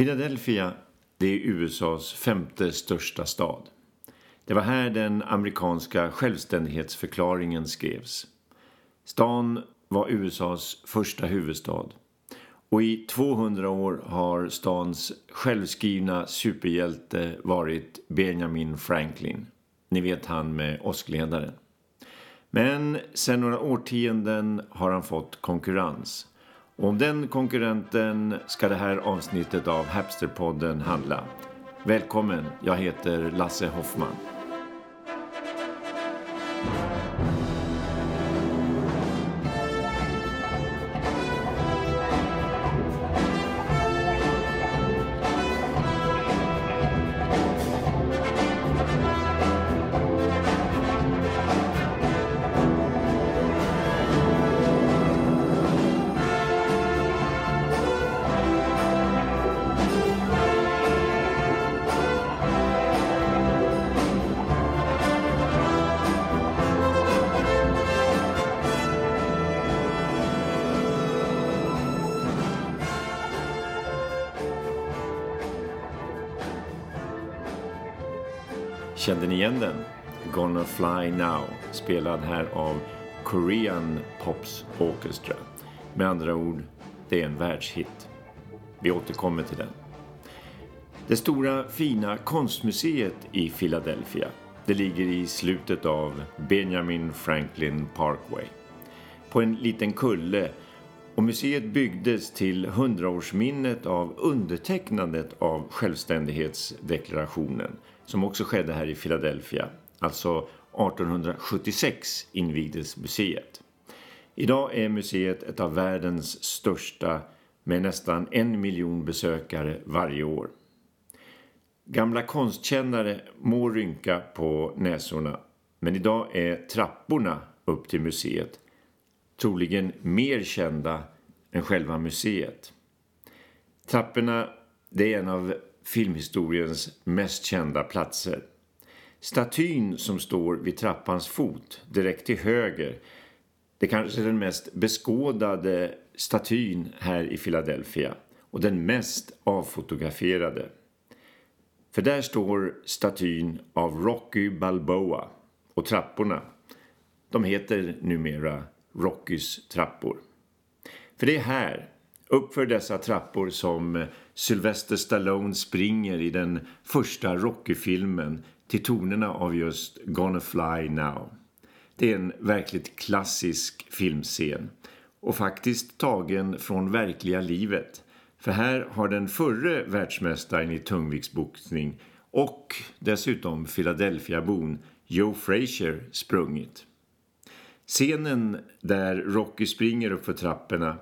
Philadelphia det är USAs femte största stad. Det var här den amerikanska självständighetsförklaringen skrevs. Stan var USAs första huvudstad. Och i 200 år har stans självskrivna superhjälte varit Benjamin Franklin. Ni vet han med åskledaren. Men sedan några årtionden har han fått konkurrens. Och om den konkurrenten ska det här avsnittet av Hapsterpodden handla. Välkommen, jag heter Lasse Hoffman. Kände ni igen den? Gonna Fly Now, spelad här av Korean Pops Orchestra. Med andra ord, det är en världshit. Vi återkommer till den. Det stora fina konstmuseet i Philadelphia, det ligger i slutet av Benjamin Franklin Parkway. På en liten kulle och museet byggdes till hundraårsminnet av undertecknandet av självständighetsdeklarationen som också skedde här i Philadelphia. Alltså 1876 invigdes museet. Idag är museet ett av världens största med nästan en miljon besökare varje år. Gamla konstkännare må rynka på näsorna men idag är trapporna upp till museet troligen mer kända än själva museet. Trapporna det är en av filmhistoriens mest kända platser. Statyn som står vid trappans fot, direkt till höger, det kanske är den mest beskådade statyn här i Philadelphia och den mest avfotograferade. För där står statyn av Rocky Balboa och trapporna, de heter numera Rockys trappor. För det är här, uppför dessa trappor som eh, Sylvester Stallone springer i den första Rocky-filmen till tonerna av just Gonna Fly Now. Det är en verkligt klassisk filmscen och faktiskt tagen från verkliga livet. För här har den förre världsmästaren i tungviktsboxning och dessutom Philadelphia-bon Joe Frazier sprungit. Scenen där Rocky springer upp för trapporna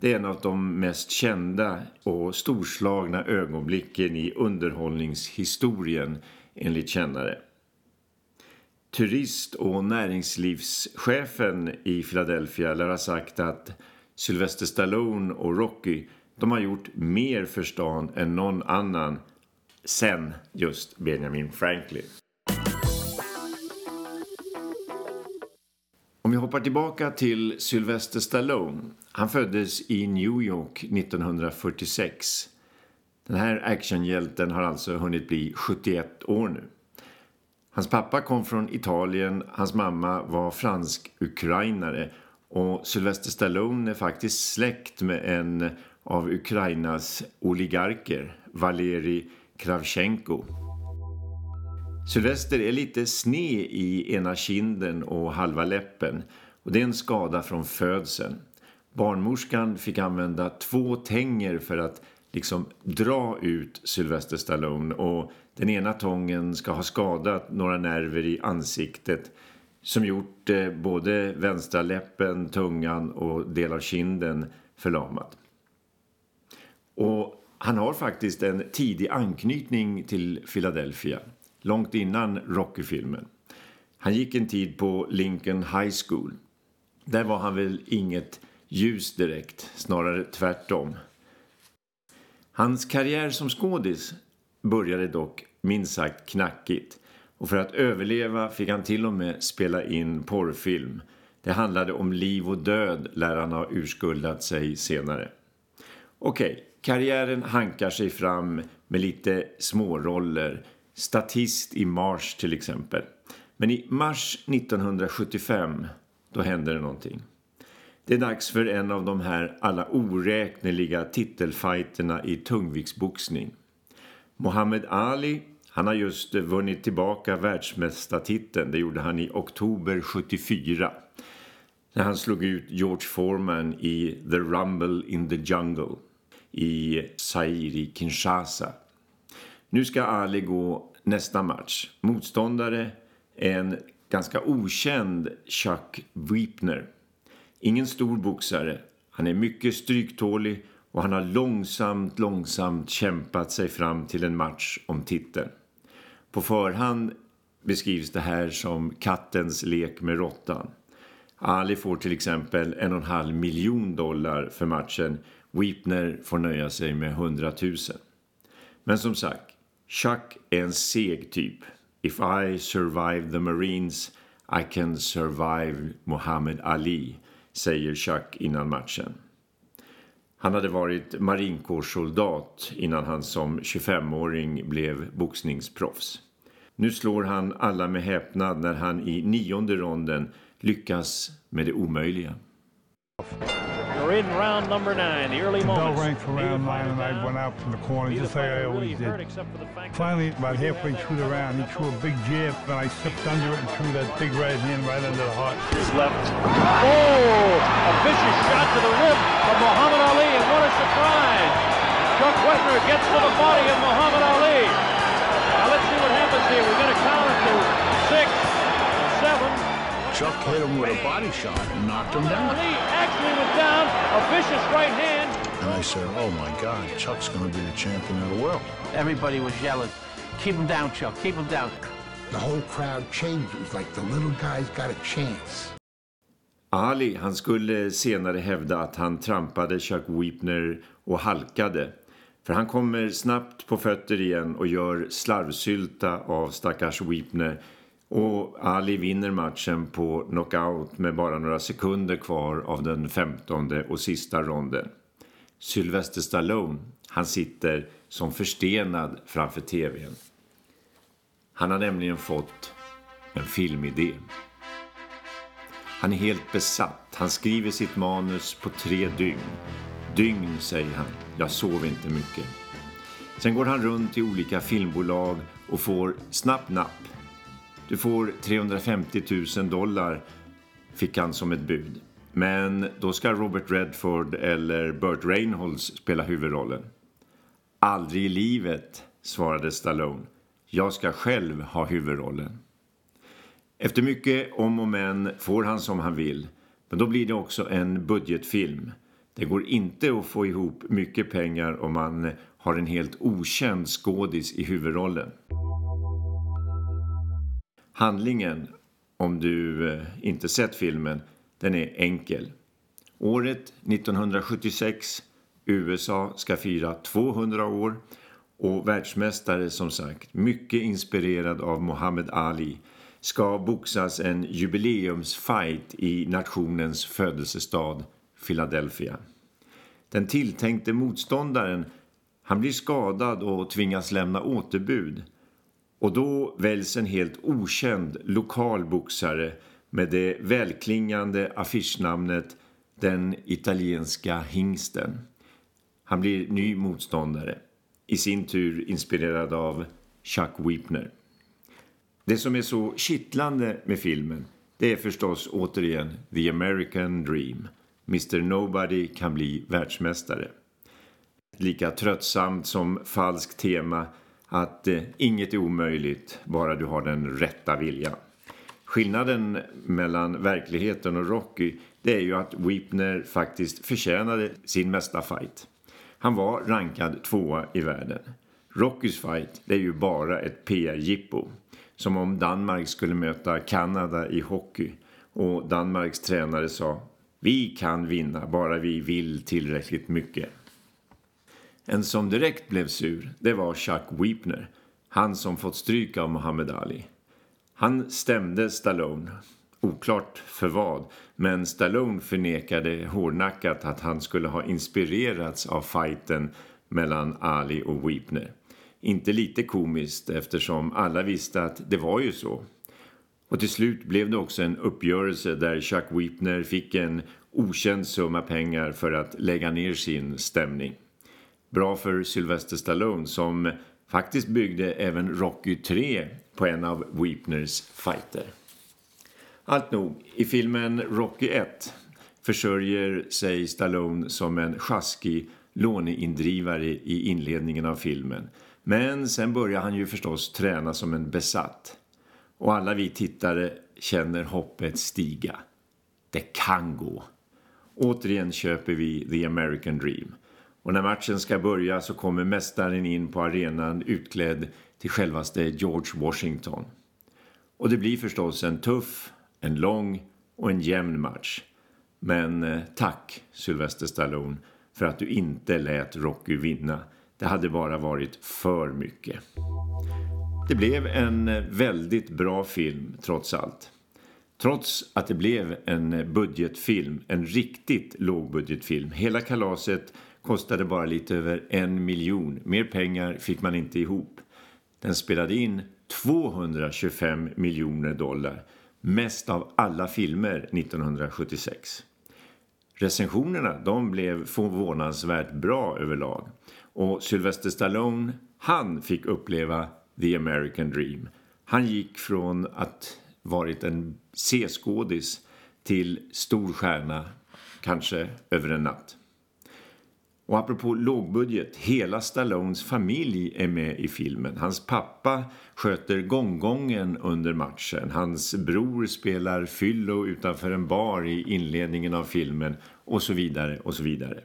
det är en av de mest kända och storslagna ögonblicken i underhållningshistorien enligt kännare. Turist- och näringslivschefen i Philadelphia lär ha sagt att Sylvester Stallone och Rocky de har gjort mer för stan än någon annan sen just Benjamin Franklin. Om vi hoppar tillbaka till Sylvester Stallone. Han föddes i New York 1946. Den här actionhjälten har alltså hunnit bli 71 år nu. Hans pappa kom från Italien, hans mamma var fransk-ukrainare och Sylvester Stallone är faktiskt släkt med en av Ukrainas oligarker, Valeri Kravchenko. Sylvester är lite sned i ena kinden och halva läppen och det är en skada från födseln. Barnmorskan fick använda två tänger för att liksom dra ut Sylvester Stallone och den ena tången ska ha skadat några nerver i ansiktet som gjort eh, både vänstra läppen, tungan och del av kinden förlamad. Och han har faktiskt en tidig anknytning till Philadelphia långt innan Rocky-filmen. Han gick en tid på Lincoln High School. Där var han väl inget ljus direkt, snarare tvärtom. Hans karriär som skådis började dock minst sagt knackigt och för att överleva fick han till och med spela in porrfilm. Det handlade om liv och död lär han ha urskuldat sig senare. Okej, okay, karriären hankar sig fram med lite småroller. Statist i Mars till exempel. Men i mars 1975, då händer det någonting. Det är dags för en av de här alla oräkneliga titelfighterna i tungviktsboxning. Muhammad Ali, han har just vunnit tillbaka världsmästartiteln. Det gjorde han i oktober 74. När han slog ut George Foreman i The Rumble in the Jungle i Zaire i Kinshasa. Nu ska Ali gå nästa match. Motståndare är en ganska okänd Chuck Weepner. Ingen stor boxare. Han är mycket stryktålig och han har långsamt, långsamt kämpat sig fram till en match om titeln. På förhand beskrivs det här som kattens lek med råttan. Ali får till exempel en och en halv miljon dollar för matchen. Weepner får nöja sig med 100 000. Men som sagt, Chuck är en seg typ. If I survive the Marines I can survive Muhammad Ali, säger Chuck innan matchen. Han hade varit marinkårssoldat innan han som 25-åring blev boxningsproffs. Nu slår han alla med häpnad när han i nionde ronden lyckas med det omöjliga. We're in round number nine, the early moments. Bell rang for round nine, and I went out from the corner just like I always did. Finally, about halfway through the round, he threw a big jab, and I slipped under it and threw that big right hand right under the heart. His left. Oh! A vicious shot to the rib from Muhammad Ali, and what a surprise! Chuck Wepner gets to the body hit him with a body shot and knocked him down. Ali actually went down, a vicious right hand. And I said, oh my God, Chuck's going to be the champion of the world. Everybody was yelling, keep him down, Chuck, keep him down. The whole crowd changed. It was like the little guy's got a chance. Ali han skulle senare hävda att han trampade Chuck Weepner och halkade. För han kommer snabbt på fötter igen och gör slarvsylta av stackars Weepner och Ali vinner matchen på knockout med bara några sekunder kvar av den femtonde och sista ronden. Sylvester Stallone, han sitter som förstenad framför tvn. Han har nämligen fått en filmidé. Han är helt besatt. Han skriver sitt manus på tre dygn. Dygn, säger han. Jag sov inte mycket. Sen går han runt i olika filmbolag och får snabbt napp du får 350 000 dollar, fick han som ett bud. Men då ska Robert Redford eller Burt Reynolds spela huvudrollen. Aldrig i livet, svarade Stallone. Jag ska själv ha huvudrollen. Efter mycket om och men får han som han vill. Men då blir det också en budgetfilm. Det går inte att få ihop mycket pengar om man har en helt okänd skådis i huvudrollen. Handlingen, om du eh, inte sett filmen, den är enkel. Året 1976, USA ska fira 200 år och världsmästare som sagt, mycket inspirerad av Muhammad Ali, ska boxas en jubileumsfight i nationens födelsestad Philadelphia. Den tilltänkte motståndaren, han blir skadad och tvingas lämna återbud- och då väljs en helt okänd lokal boxare med det välklingande affischnamnet Den italienska hingsten. Han blir ny motståndare, i sin tur inspirerad av Chuck Weepner. Det som är så kittlande med filmen det är förstås återigen The American Dream. Mr Nobody kan bli världsmästare. Lika tröttsamt som falskt tema att eh, inget är omöjligt bara du har den rätta viljan. Skillnaden mellan verkligheten och Rocky det är ju att Weepner faktiskt förtjänade sin mesta fight. Han var rankad tvåa i världen. Rockys fight det är ju bara ett PR-jippo. Som om Danmark skulle möta Kanada i hockey och Danmarks tränare sa vi kan vinna bara vi vill tillräckligt mycket. En som direkt blev sur, det var Chuck Weepner. Han som fått stryk av Muhammad Ali. Han stämde Stallone Oklart för vad, men Stallone förnekade hårdnackat att han skulle ha inspirerats av fighten mellan Ali och Weepner. Inte lite komiskt eftersom alla visste att det var ju så. Och till slut blev det också en uppgörelse där Chuck Weepner fick en okänd summa pengar för att lägga ner sin stämning. Bra för Sylvester Stallone som faktiskt byggde även Rocky 3 på en av Weepners fighter. Allt nog, i filmen Rocky 1 försörjer sig Stallone som en sjaskig låneindrivare i inledningen av filmen. Men sen börjar han ju förstås träna som en besatt. Och alla vi tittare känner hoppet stiga. Det kan gå. Återigen köper vi The American Dream. Och när matchen ska börja så kommer mästaren in på arenan utklädd till självaste George Washington. Och det blir förstås en tuff, en lång och en jämn match. Men eh, tack Sylvester Stallone för att du inte lät Rocky vinna. Det hade bara varit för mycket. Det blev en eh, väldigt bra film trots allt. Trots att det blev en eh, budgetfilm, en riktigt lågbudgetfilm. Hela kalaset kostade bara lite över en miljon. Mer pengar fick man inte ihop. Den spelade in 225 miljoner dollar. Mest av alla filmer 1976. Recensionerna de blev förvånansvärt bra överlag. Och Sylvester Stallone, han fick uppleva The American Dream. Han gick från att varit en C-skådis till stor stjärna, kanske över en natt. Och apropå lågbudget, hela Stallones familj är med i filmen. Hans pappa sköter gonggongen under matchen. Hans bror spelar fyllo utanför en bar i inledningen av filmen och så vidare och så vidare.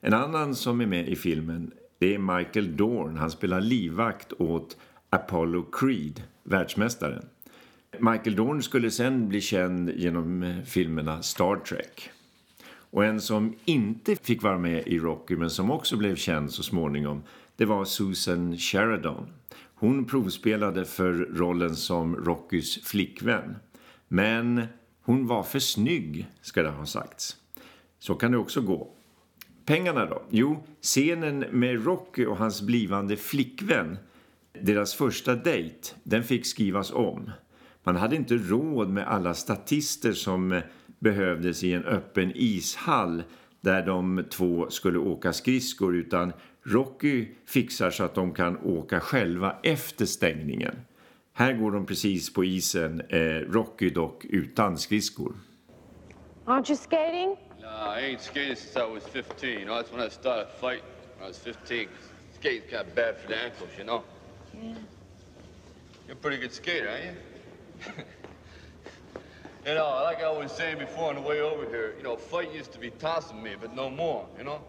En annan som är med i filmen det är Michael Dorn. Han spelar livvakt åt Apollo Creed, världsmästaren. Michael Dorn skulle sen bli känd genom filmerna Star Trek. Och en som inte fick vara med i Rocky men som också blev känd så småningom det var Susan Sheridan. Hon provspelade för rollen som Rockys flickvän. Men hon var för snygg, ska det ha sagts. Så kan det också gå. Pengarna då? Jo, scenen med Rocky och hans blivande flickvän, deras första dejt, den fick skrivas om. Man hade inte råd med alla statister som behövdes i en öppen ishall där de två skulle åka skridskor utan Rocky fixar så att de kan åka själva efter stängningen. Här går de precis på isen, eh, Rocky dock utan skridskor. Aren't you skating? No, I ain't skated since I was 15. You know, that's when I started fighting. When I was 15. Skating's kind of bad for the ankles, you know? Yeah. You're a pretty good skater, aren't you? you uh, know, like I was saying before on the way over here, you know, fight used to be tossing me, but no more, you know?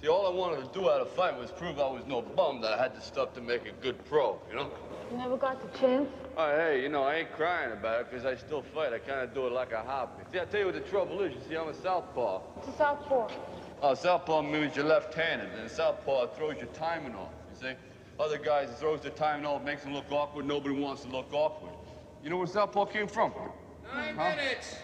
See, all I wanted to do out of fight was prove I was no bum, that I had the stuff to make a good pro, you know? You never got the chance? Oh, hey, you know, I ain't crying about it because I still fight. I kind of do it like a hobby. See, I tell you what the trouble is. You see, I'm a southpaw. What's a southpaw? Oh, southpaw means you're left-handed, and southpaw throws your timing off, you see? Other guys, throws their timing off, makes them look awkward. Nobody wants to look awkward. You know where southpaw came from? Nine Huh? minutes.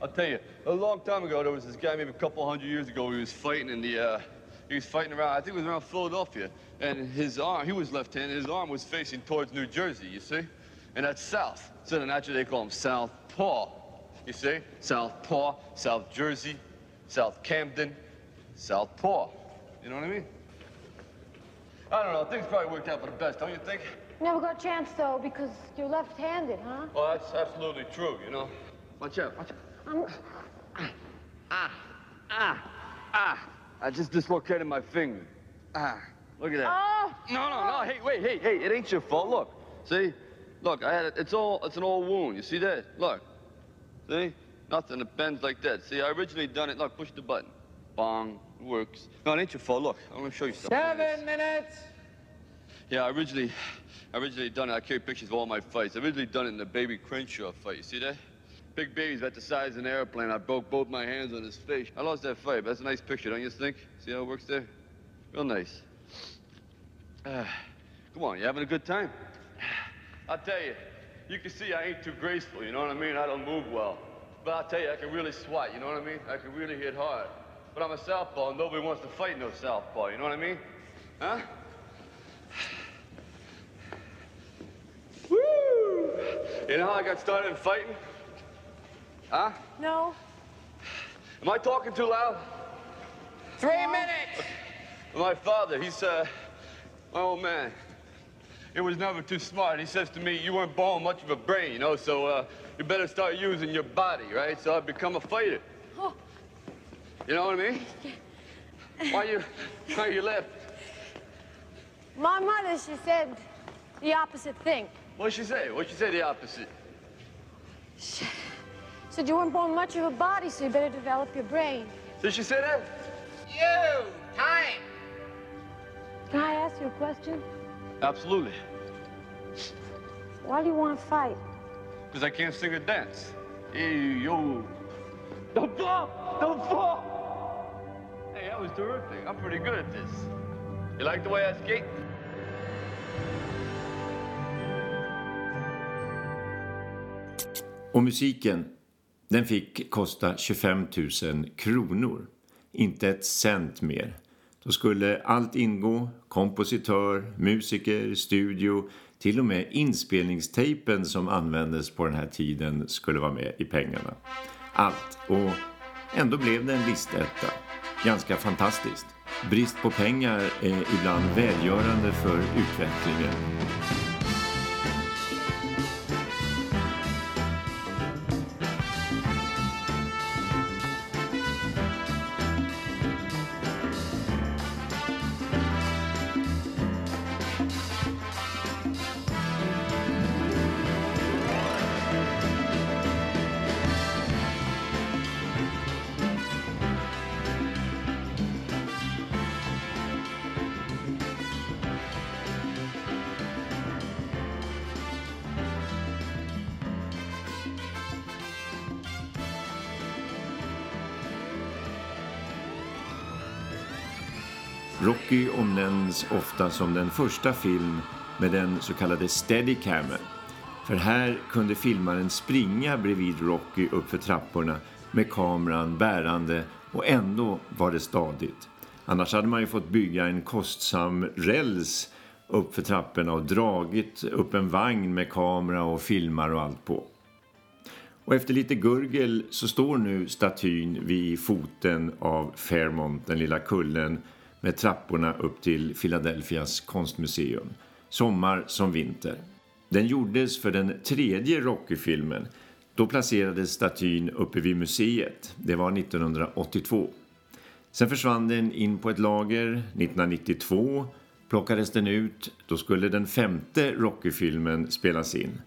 I'll tell you, a long time ago, there was this guy, maybe a couple hundred years ago, he was fighting in the, uh, he was fighting around, I think it was around Philadelphia, and his arm, he was left-handed, his arm was facing towards New Jersey, you see? And that's south. So then naturally they call him South Paw, you see? South Paw, South Jersey, South Camden, South Paw. You know what I mean? I don't know, things probably worked out for the best, don't you think? Never got a chance, though, because you're left-handed, huh? Well, that's absolutely true, you know? Watch out, watch out. I'm... Ah, ah, ah. I just dislocated my finger. Ah, look at that. Oh! No, no, no. Hey, wait, hey, hey, it ain't your fault. Look, see, look, I had it. It's all, it's an old wound. You see that? Look, see, nothing. It bends like that. See, I originally done it. Look, push the button. Bong, works. No, it ain't your fault. Look, I'm gonna show you something. Seven minutes. Yeah, I originally, I originally done it. I carry pictures of all my fights. I originally done it in the Baby Crenshaw fight. You see that? Big baby's about the size of an airplane. I broke both my hands on his face. I lost that fight, but that's a nice picture, don't you think? See how it works there? Real nice. Ah, come on, you having a good time? I'll tell you, you can see I ain't too graceful, you know what I mean? I don't move well. But I'll tell you, I can really swat, you know what I mean? I can really hit hard. But I'm a southpaw, and nobody wants to fight no southpaw, you know what I mean? Huh? Woo! You know how I got started in fighting? Huh? No. Am I talking too loud? Three minutes! My father, he's, uh, my old man. He was never too smart. He says to me, you weren't born much of a brain, you know, so, uh, you better start using your body, right? So I've become a fighter. Oh. You know what I mean? Why you, why you left? My mother, she said the opposite thing. What'd she say? What'd she say the opposite? She said you weren't born much of a body, so you better develop your brain. Did she say that? You! Time! Can I ask you a question? Absolutely. Why do you want to fight? Because I can't sing or dance. Hey, yo. Don't fall! Don't fall! Hey, that was terrific. I'm pretty good at this. You like the way I skate? Och musiken, den fick kosta 25 000 kronor. Inte ett cent mer. Då skulle allt ingå, kompositör, musiker, studio, till och med inspelningstejpen som användes på den här tiden skulle vara med i pengarna. Allt. Och ändå blev det en listetta. Ganska fantastiskt. Brist på pengar är ibland välgörande för utvecklingen. Rocky omnämns ofta som den första film med den så kallade steadicamen. För här kunde filmaren springa bredvid Rocky uppför trapporna med kameran bärande och ändå var det stadigt. Annars hade man ju fått bygga en kostsam räls uppför trapporna och dragit upp en vagn med kamera och filmar och allt på. Och efter lite gurgel så står nu statyn vid foten av Fairmont, den lilla kullen med trapporna upp till Philadelphias konstmuseum. Sommar som vinter. Den gjordes för den tredje Rocky-filmen. Då placerades statyn uppe vid museet. Det var 1982. Sen försvann den in på ett lager 1992 plockades den ut. Då skulle den femte Rocky-filmen spelas in.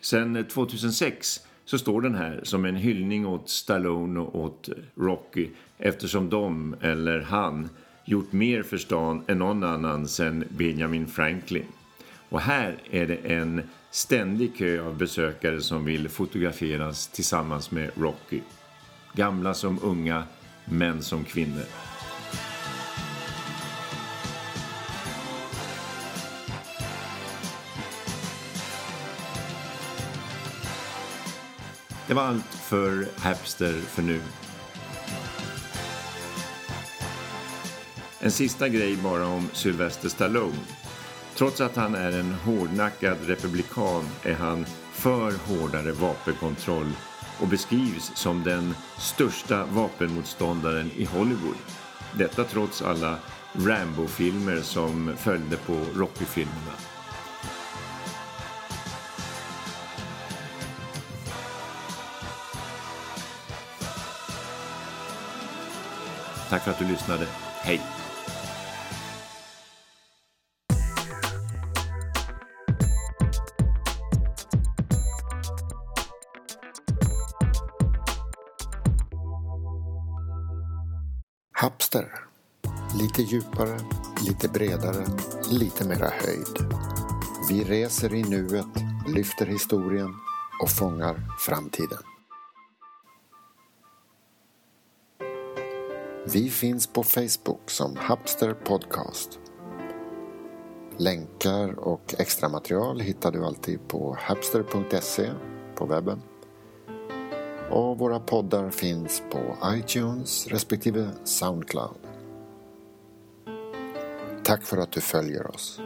Sen 2006 så står den här som en hyllning åt Stallone och åt Rocky eftersom de, eller han, gjort mer för stan än någon annan sedan Benjamin Franklin. Och här är det en ständig kö av besökare som vill fotograferas tillsammans med Rocky. Gamla som unga, män som kvinnor. Det var allt för Hapster för nu. En sista grej bara om Sylvester Stallone. Trots att han är en hårdnackad republikan är han för hårdare vapenkontroll och beskrivs som den största vapenmotståndaren i Hollywood. Detta trots alla Rambo-filmer som följde på Rocky-filmerna. Tack för att du lyssnade. Hej! Djupare, lite bredare, lite mera höjd. Vi reser i nuet, lyfter historien och fångar framtiden. Vi finns på Facebook som Hapster Podcast. Länkar och extra material hittar du alltid på hapster.se på webben. Och våra poddar finns på iTunes respektive Soundcloud. Tack för att du följer oss.